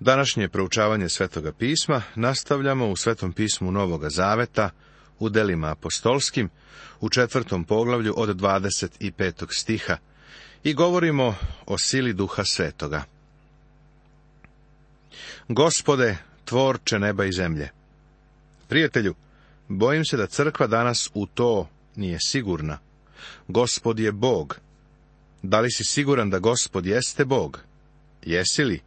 Današnje proučavanje Svetoga pisma nastavljamo u Svetom pismu Novoga Zaveta, u delima apostolskim, u četvrtom poglavlju od 25. stiha i govorimo o sili duha svetoga. Gospode, tvorče neba i zemlje. Prijatelju, bojim se da crkva danas u to nije sigurna. Gospod je Bog. Da li si siguran da Gospod jeste Bog? Jesi li?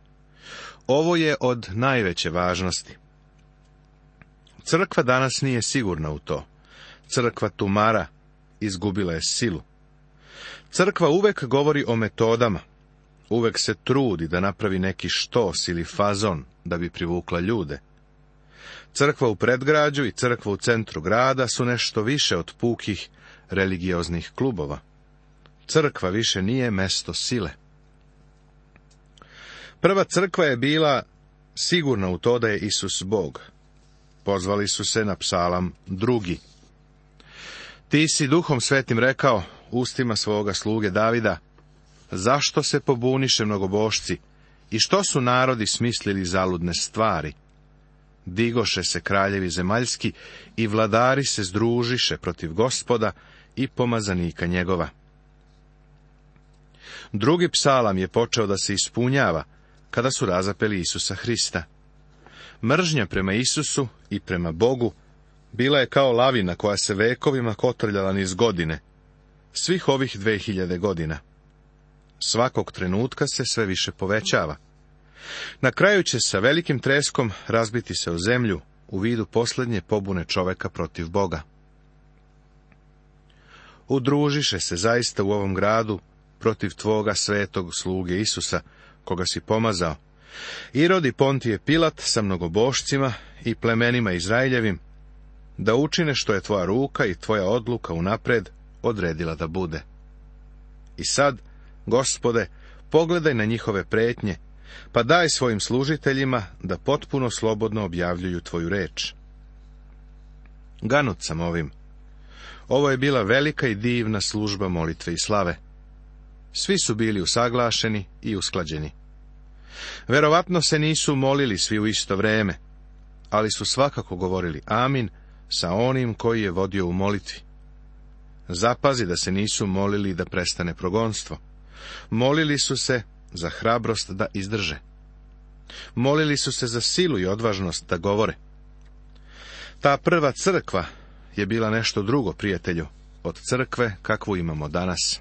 Ovo je od najveće važnosti. Crkva danas nije sigurna u to. Crkva tumara izgubila je silu. Crkva uvek govori o metodama. Uvek se trudi da napravi neki štos ili fazon da bi privukla ljude. Crkva u predgrađu i crkva u centru grada su nešto više od pukih religioznih klubova. Crkva više nije mesto sile. Prva crkva je bila sigurna u to da je Isus Bog. Pozvali su se na psalam drugi. Ti si duhom svetim rekao ustima svoga sluge Davida, zašto se pobuniše mnogobošci i što su narodi smislili zaludne stvari? Digoše se kraljevi zemaljski i vladari se združiše protiv gospoda i pomazanika njegova. Drugi psalam je počeo da se ispunjava, kada su razapeli Isusa Hrista. Mržnja prema Isusu i prema Bogu bila je kao lavina koja se vekovima kotrljala niz godine, svih ovih dve hiljade godina. Svakog trenutka se sve više povećava. Na kraju će sa velikim treskom razbiti se o zemlju u vidu posljednje pobune čoveka protiv Boga. Udružiše se zaista u ovom gradu protiv tvoga svetog sluge Isusa, koga si pomazao. Irod ponti Pontije Pilat sa mnogobošcima i plemenima Izraeljevim, da učine što je tvoja ruka i tvoja odluka unapred odredila da bude. I sad, gospode, pogledaj na njihove pretnje, pa daj svojim služiteljima da potpuno slobodno objavljuju tvoju reč. Ganut sam ovim. Ovo je bila velika i divna služba molitve i slave. Svi su bili usaglašeni i usklađeni. Verovatno se nisu molili svi u isto vreme, ali su svakako govorili amin sa onim koji je vodio u molitvi. Zapazi da se nisu molili da prestane progonstvo. Molili su se za hrabrost da izdrže. Molili su se za silu i odvažnost da govore. Ta prva crkva je bila nešto drugo, prijatelju, od crkve kakvu imamo danas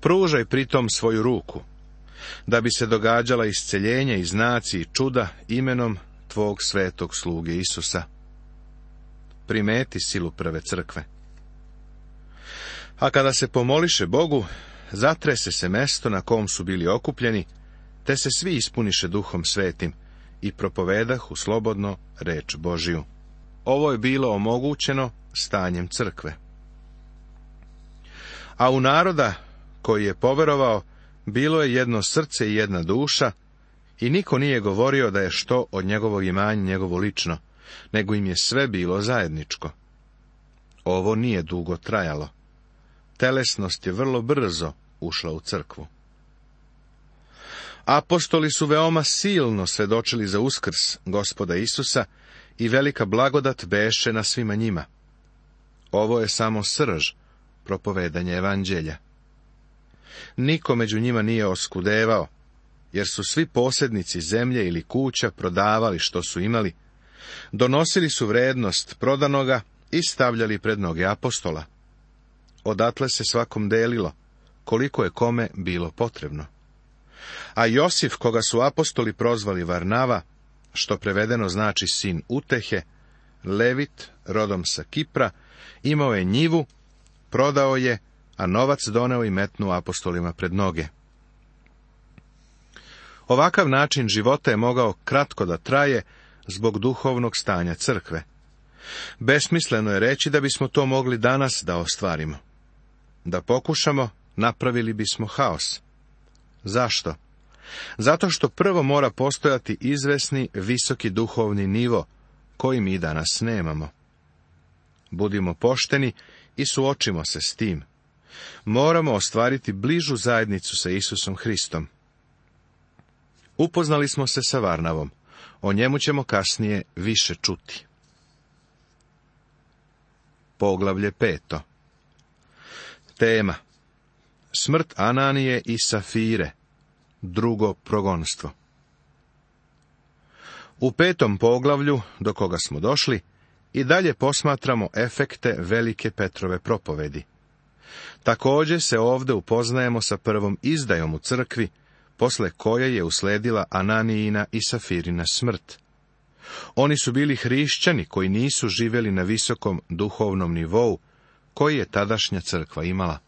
pružaj pritom svoju ruku, da bi se događala isceljenje i znaci i čuda imenom Tvog svetog sluge Isusa. Primeti silu prve crkve. A kada se pomoliše Bogu, zatrese se mesto na kom su bili okupljeni, te se svi ispuniše duhom svetim i u slobodno reč Božiju. Ovo je bilo omogućeno stanjem crkve. A u naroda koji je poverovao, bilo je jedno srce i jedna duša, i niko nije govorio da je što od njegovog imanja njegovo lično, nego im je sve bilo zajedničko. Ovo nije dugo trajalo. Telesnost je vrlo brzo ušla u crkvu. Apostoli su veoma silno svedočili za uskrs gospoda Isusa i velika blagodat beše na svima njima. Ovo je samo srž propovedanja evanđelja. Niko među njima nije oskudevao, jer su svi posjednici zemlje ili kuća prodavali što su imali. Donosili su vrednost prodanoga i stavljali pred noge apostola. Odatle se svakom delilo, koliko je kome bilo potrebno. A Josif, koga su apostoli prozvali Varnava, što prevedeno znači sin Utehe, Levit, rodom sa Kipra, imao je njivu, prodao je a novac doneo i metnu apostolima pred noge. Ovakav način života je mogao kratko da traje zbog duhovnog stanja crkve. Besmisleno je reći da bismo to mogli danas da ostvarimo. Da pokušamo, napravili bismo haos. Zašto? Zato što prvo mora postojati izvesni visoki duhovni nivo, koji mi danas nemamo. Budimo pošteni i suočimo se s tim. Moramo ostvariti bližu zajednicu sa Isusom Hristom. Upoznali smo se sa Varnavom. O njemu ćemo kasnije više čuti. Poglavlje peto Tema Smrt Ananije i Safire Drugo progonstvo U petom poglavlju, do koga smo došli, i dalje posmatramo efekte velike Petrove propovedi – Također se ovdje upoznajemo sa prvom izdajom u crkvi, posle koje je usledila Ananijina i Safirina smrt. Oni su bili hrišćani koji nisu živjeli na visokom duhovnom nivou koji je tadašnja crkva imala.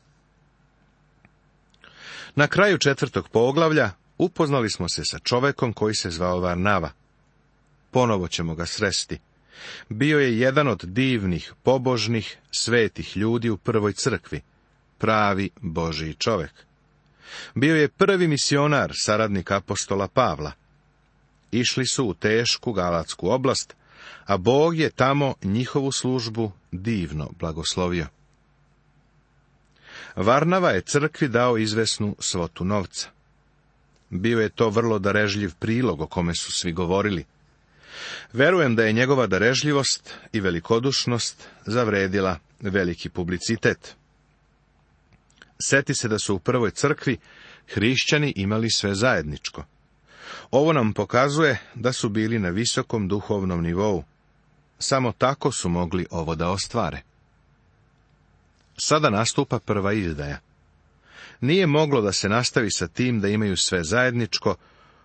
Na kraju četvrtog poglavlja upoznali smo se sa čovekom koji se zvao Varnava. Ponovo ćemo ga sresti. Bio je jedan od divnih, pobožnih, svetih ljudi u prvoj crkvi pravi Boži čovjek. Bio je prvi misionar, saradnik apostola Pavla. Išli su u tešku galatsku oblast, a Bog je tamo njihovu službu divno blagoslovio. Varnava je crkvi dao izvesnu svotu novca. Bio je to vrlo darežljiv prilog o kome su svi govorili. Verujem da je njegova darežljivost i velikodušnost zavredila veliki publicitet. Seti se da su u prvoj crkvi hrišćani imali sve zajedničko. Ovo nam pokazuje da su bili na visokom duhovnom nivou. Samo tako su mogli ovo da ostvare. Sada nastupa prva izdaja. Nije moglo da se nastavi sa tim da imaju sve zajedničko,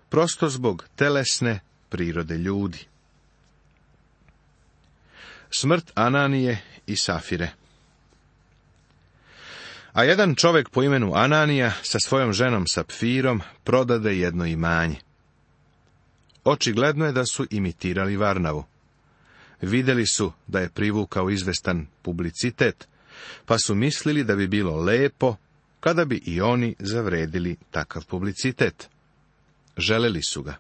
prosto zbog telesne prirode ljudi. Smrt Ananije i Safire a jedan čovek po imenu Ananija sa svojom ženom Sapfirom prodade jedno imanje. Očigledno je da su imitirali Varnavu. Videli su da je privukao izvestan publicitet, pa su mislili da bi bilo lepo kada bi i oni zavredili takav publicitet. Želeli su ga.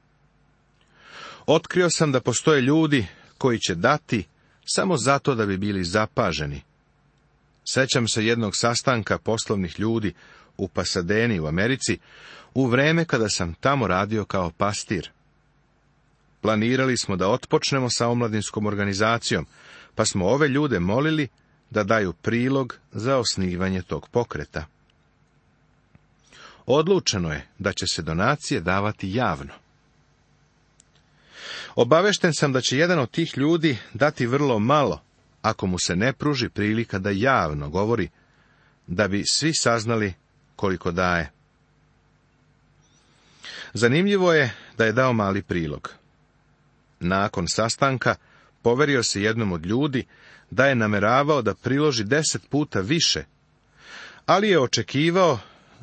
Otkrio sam da postoje ljudi koji će dati samo zato da bi bili zapaženi, Sećam se jednog sastanka poslovnih ljudi u Pasadeni u Americi, u vreme kada sam tamo radio kao pastir. Planirali smo da otpočnemo sa omladinskom organizacijom, pa smo ove ljude molili da daju prilog za osnivanje tog pokreta. Odlučeno je da će se donacije davati javno. Obavešten sam da će jedan od tih ljudi dati vrlo malo ako mu se ne pruži prilika da javno govori, da bi svi saznali koliko daje. Zanimljivo je da je dao mali prilog. Nakon sastanka poverio se jednom od ljudi da je nameravao da priloži deset puta više, ali je očekivao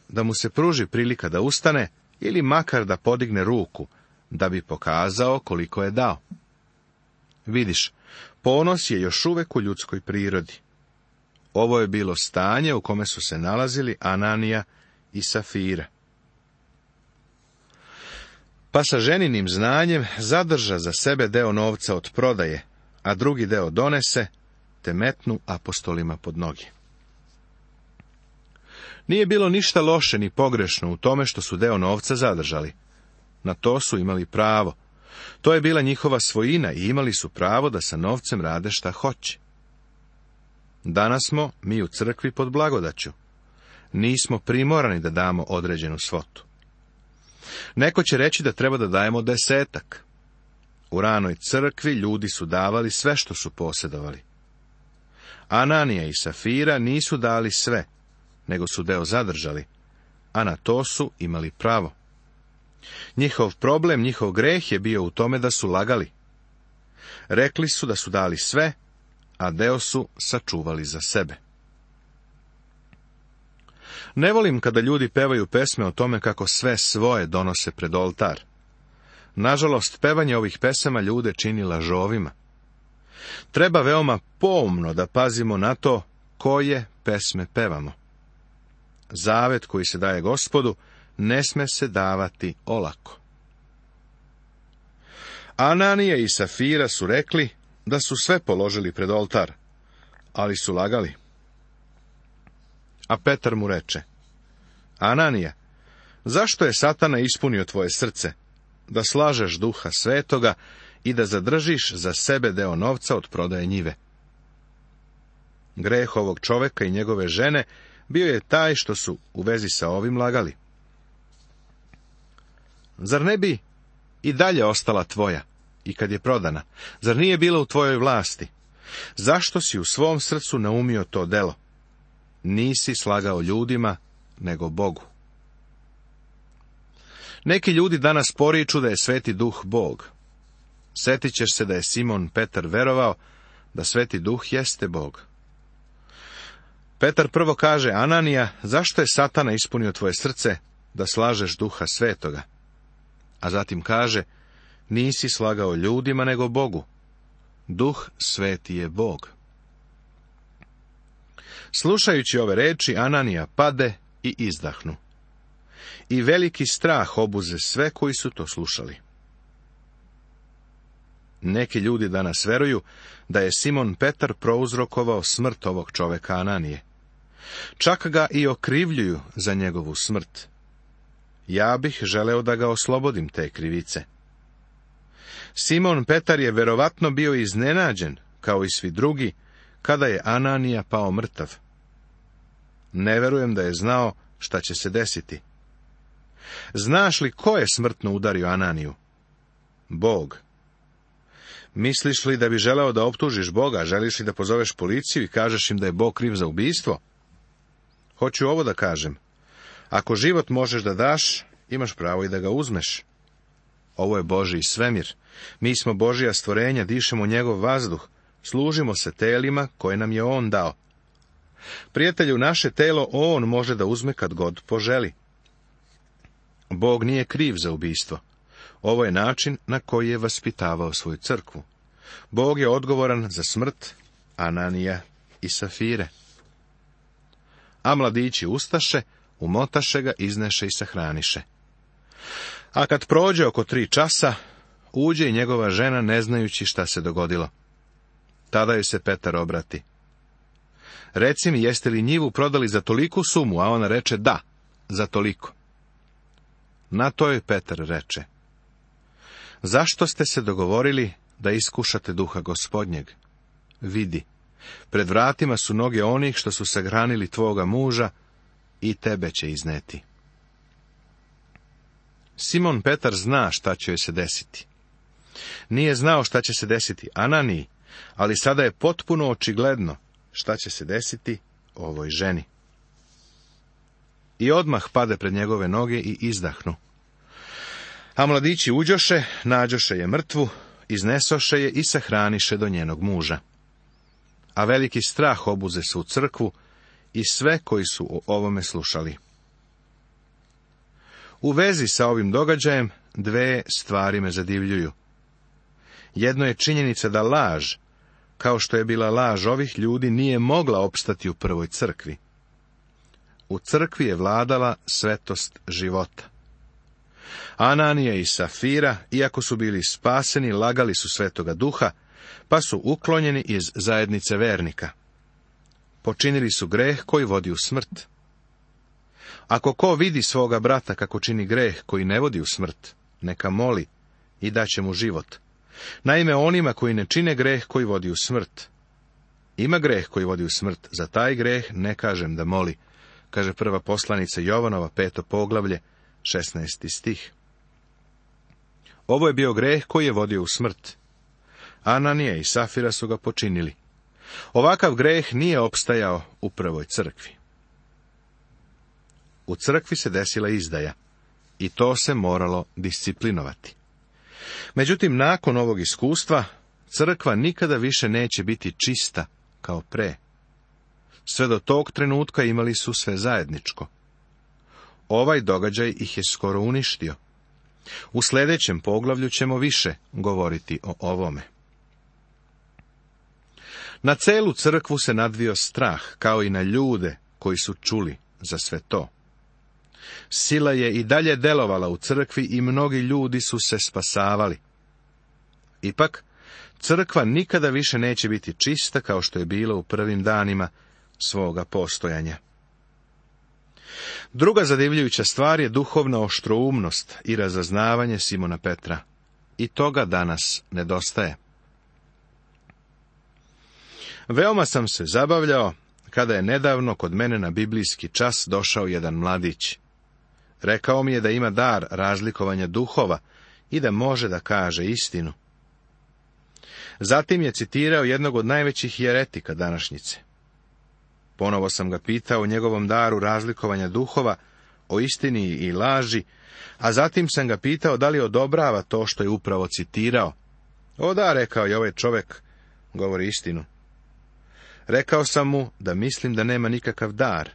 da mu se pruži prilika da ustane ili makar da podigne ruku, da bi pokazao koliko je dao. Vidiš, Ponos je još uvek u ljudskoj prirodi. Ovo je bilo stanje u kome su se nalazili Ananija i Safira. Pa sa ženinim znanjem zadrža za sebe deo novca od prodaje, a drugi deo donese, te metnu apostolima pod noge. Nije bilo ništa loše ni pogrešno u tome što su deo novca zadržali. Na to su imali pravo, to je bila njihova svojina i imali su pravo da sa novcem rade šta hoće. Danas smo mi u crkvi pod blagodaću. Nismo primorani da damo određenu svotu. Neko će reći da treba da dajemo desetak. U ranoj crkvi ljudi su davali sve što su posjedovali. Ananija i Safira nisu dali sve, nego su deo zadržali, a na to su imali pravo. Njihov problem, njihov greh je bio u tome da su lagali. Rekli su da su dali sve, a deo su sačuvali za sebe. Ne volim kada ljudi pevaju pesme o tome kako sve svoje donose pred oltar. Nažalost, pevanje ovih pesama ljude čini lažovima. Treba veoma pomno da pazimo na to koje pesme pevamo. Zavet koji se daje gospodu ne sme se davati olako. Ananija i Safira su rekli da su sve položili pred oltar, ali su lagali. A Petar mu reče, Ananija, zašto je satana ispunio tvoje srce, da slažeš duha svetoga i da zadržiš za sebe deo novca od prodaje njive? Greh ovog čoveka i njegove žene bio je taj što su u vezi sa ovim lagali. Zar ne bi i dalje ostala tvoja i kad je prodana? Zar nije bila u tvojoj vlasti? Zašto si u svom srcu naumio to delo? Nisi slagao ljudima, nego Bogu. Neki ljudi danas poriču da je sveti duh Bog. Sjetit ćeš se da je Simon Petar verovao da sveti duh jeste Bog. Petar prvo kaže, Ananija, zašto je satana ispunio tvoje srce da slažeš duha svetoga? a zatim kaže, nisi slagao ljudima nego Bogu. Duh sveti je Bog. Slušajući ove reči, Ananija pade i izdahnu. I veliki strah obuze sve koji su to slušali. Neki ljudi danas veruju da je Simon Petar prouzrokovao smrt ovog čoveka Ananije. Čak ga i okrivljuju za njegovu smrt ja bih želeo da ga oslobodim te krivice. Simon Petar je verovatno bio iznenađen, kao i svi drugi, kada je Ananija pao mrtav. Ne verujem da je znao šta će se desiti. Znaš li ko je smrtno udario Ananiju? Bog. Misliš li da bi želeo da optužiš Boga, želiš li da pozoveš policiju i kažeš im da je Bog kriv za ubijstvo? Hoću ovo da kažem. Ako život možeš da daš, imaš pravo i da ga uzmeš. Ovo je Boži svemir. Mi smo Božija stvorenja, dišemo njegov vazduh, služimo se telima koje nam je On dao. Prijatelju, naše telo On može da uzme kad god poželi. Bog nije kriv za ubistvo. Ovo je način na koji je vaspitavao svoju crkvu. Bog je odgovoran za smrt Ananija i Safire. A mladići ustaše umotaše ga, izneše i sahraniše. A kad prođe oko tri časa, uđe i njegova žena ne znajući šta se dogodilo. Tada joj se Petar obrati. Reci mi, jeste li njivu prodali za toliku sumu, a ona reče da, za toliko. Na to joj Petar reče. Zašto ste se dogovorili da iskušate duha gospodnjeg? Vidi, pred vratima su noge onih što su sagranili tvoga muža, i tebe će izneti. Simon Petar zna šta će joj se desiti. Nije znao šta će se desiti Anani, ali sada je potpuno očigledno šta će se desiti ovoj ženi. I odmah pade pred njegove noge i izdahnu. A mladići uđoše, nađoše je mrtvu, iznesoše je i sahraniše do njenog muža. A veliki strah obuze se u crkvu i sve koji su o ovome slušali. U vezi sa ovim događajem dve stvari me zadivljuju. Jedno je činjenica da laž, kao što je bila laž ovih ljudi, nije mogla opstati u prvoj crkvi. U crkvi je vladala svetost života. Ananija i Safira, iako su bili spaseni, lagali su svetoga duha, pa su uklonjeni iz zajednice vernika počinili su greh koji vodi u smrt. Ako ko vidi svoga brata kako čini greh koji ne vodi u smrt, neka moli i daće mu život. Naime, onima koji ne čine greh koji vodi u smrt. Ima greh koji vodi u smrt, za taj greh ne kažem da moli, kaže prva poslanica Jovanova, peto poglavlje, 16. stih. Ovo je bio greh koji je vodio u smrt. Ananije i Safira su ga počinili. Ovakav greh nije opstajao u prvoj crkvi. U crkvi se desila izdaja i to se moralo disciplinovati. Međutim, nakon ovog iskustva, crkva nikada više neće biti čista kao pre. Sve do tog trenutka imali su sve zajedničko. Ovaj događaj ih je skoro uništio. U sljedećem poglavlju ćemo više govoriti o ovome. Na celu crkvu se nadvio strah, kao i na ljude koji su čuli za sve to. Sila je i dalje delovala u crkvi i mnogi ljudi su se spasavali. Ipak, crkva nikada više neće biti čista kao što je bila u prvim danima svoga postojanja. Druga zadivljujuća stvar je duhovna oštroumnost i razaznavanje Simona Petra. I toga danas nedostaje. Veoma sam se zabavljao kada je nedavno kod mene na biblijski čas došao jedan mladić. Rekao mi je da ima dar razlikovanja duhova i da može da kaže istinu. Zatim je citirao jednog od najvećih jeretika današnjice. Ponovo sam ga pitao o njegovom daru razlikovanja duhova, o istini i laži, a zatim sam ga pitao da li odobrava to što je upravo citirao. O da, rekao je ovaj čovek, govori istinu. Rekao sam mu da mislim da nema nikakav dar,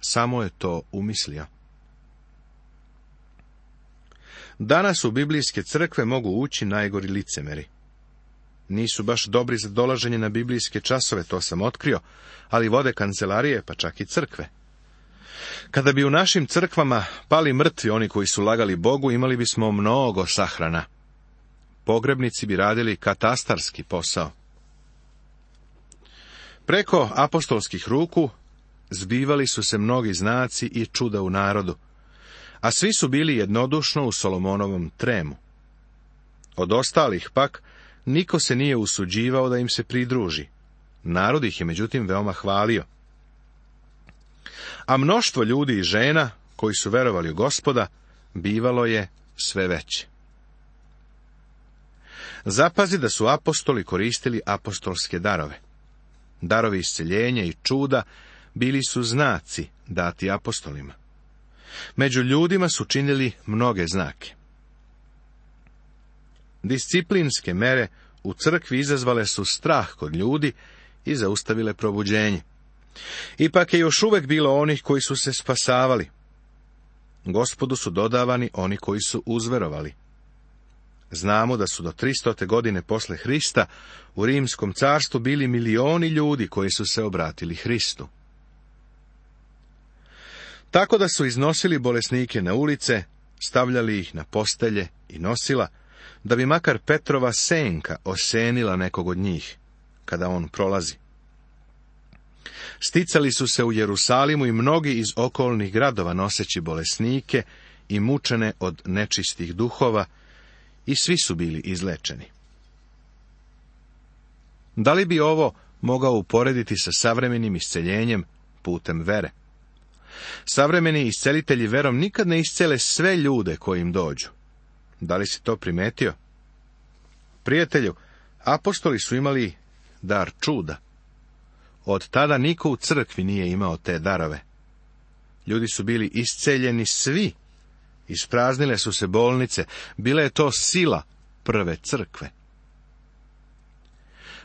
samo je to umislio. Danas u biblijske crkve mogu ući najgori licemeri. Nisu baš dobri za dolaženje na biblijske časove, to sam otkrio, ali vode kancelarije, pa čak i crkve. Kada bi u našim crkvama pali mrtvi oni koji su lagali Bogu, imali bismo mnogo sahrana. Pogrebnici bi radili katastarski posao. Preko apostolskih ruku zbivali su se mnogi znaci i čuda u narodu, a svi su bili jednodušno u Solomonovom tremu. Od ostalih pak niko se nije usuđivao da im se pridruži. Narod ih je međutim veoma hvalio. A mnoštvo ljudi i žena koji su verovali u gospoda bivalo je sve veće. Zapazi da su apostoli koristili apostolske darove. Darovi isceljenja i čuda bili su znaci dati apostolima. Među ljudima su činili mnoge znake. Disciplinske mere u crkvi izazvale su strah kod ljudi i zaustavile probuđenje. Ipak je još uvek bilo onih koji su se spasavali. Gospodu su dodavani oni koji su uzverovali. Znamo da su do 300. godine posle Hrista u Rimskom carstvu bili milioni ljudi koji su se obratili Hristu. Tako da su iznosili bolesnike na ulice, stavljali ih na postelje i nosila, da bi makar Petrova senka osenila nekog od njih, kada on prolazi. Sticali su se u Jerusalimu i mnogi iz okolnih gradova noseći bolesnike i mučene od nečistih duhova, i svi su bili izlečeni. Da li bi ovo mogao uporediti sa savremenim isceljenjem putem vere? Savremeni iscelitelji verom nikad ne iscele sve ljude koji im dođu. Da li si to primetio? Prijatelju, apostoli su imali dar čuda. Od tada niko u crkvi nije imao te darove. Ljudi su bili isceljeni svi Ispraznile su se bolnice, bila je to sila prve crkve.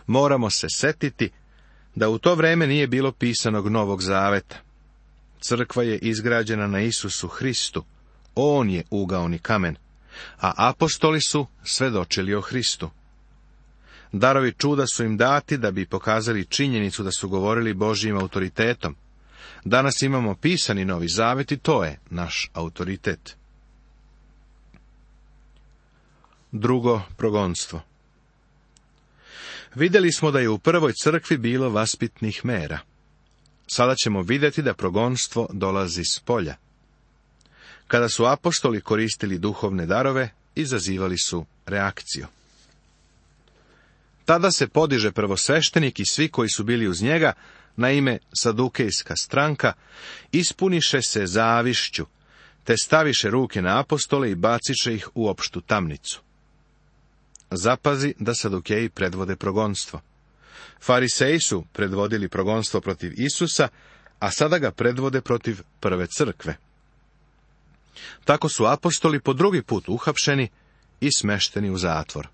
Moramo se setiti da u to vreme nije bilo pisanog Novog Zaveta. Crkva je izgrađena na Isusu Hristu, On je ugaoni kamen, a apostoli su svedočili o Hristu. Darovi čuda su im dati da bi pokazali činjenicu da su govorili Božijim autoritetom. Danas imamo pisani novi zavet i to je naš autoritet. drugo progonstvo. Vidjeli smo da je u prvoj crkvi bilo vaspitnih mera. Sada ćemo vidjeti da progonstvo dolazi s polja. Kada su apostoli koristili duhovne darove, izazivali su reakciju. Tada se podiže prvosveštenik i svi koji su bili uz njega, na ime sadukejska stranka, ispuniše se zavišću, te staviše ruke na apostole i baciše ih u opštu tamnicu. Zapazi da Sadukeji predvode progonstvo. Fariseji su predvodili progonstvo protiv Isusa, a sada ga predvode protiv prve crkve. Tako su apostoli po drugi put uhapšeni i smešteni u zatvor.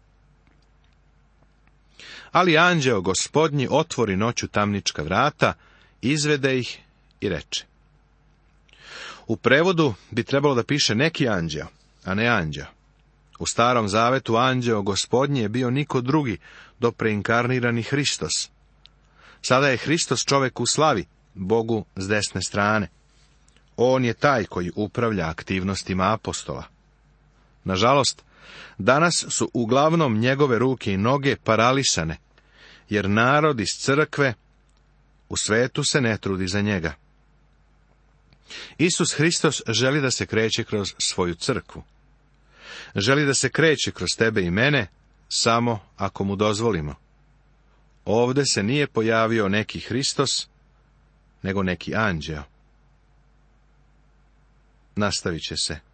Ali anđeo gospodnji otvori noću tamnička vrata, izvede ih i reče. U prevodu bi trebalo da piše neki anđeo, a ne anđeo. U starom zavetu anđeo gospodnje je bio niko drugi, do preinkarnirani Hristos. Sada je Hristos čovek u slavi, Bogu s desne strane. On je taj koji upravlja aktivnostima apostola. Nažalost, danas su uglavnom njegove ruke i noge paralisane, jer narod iz crkve u svetu se ne trudi za njega. Isus Hristos želi da se kreće kroz svoju crkvu. Želi da se kreće kroz tebe i mene, samo ako mu dozvolimo. Ovde se nije pojavio neki Hristos, nego neki anđeo. Nastavit će se.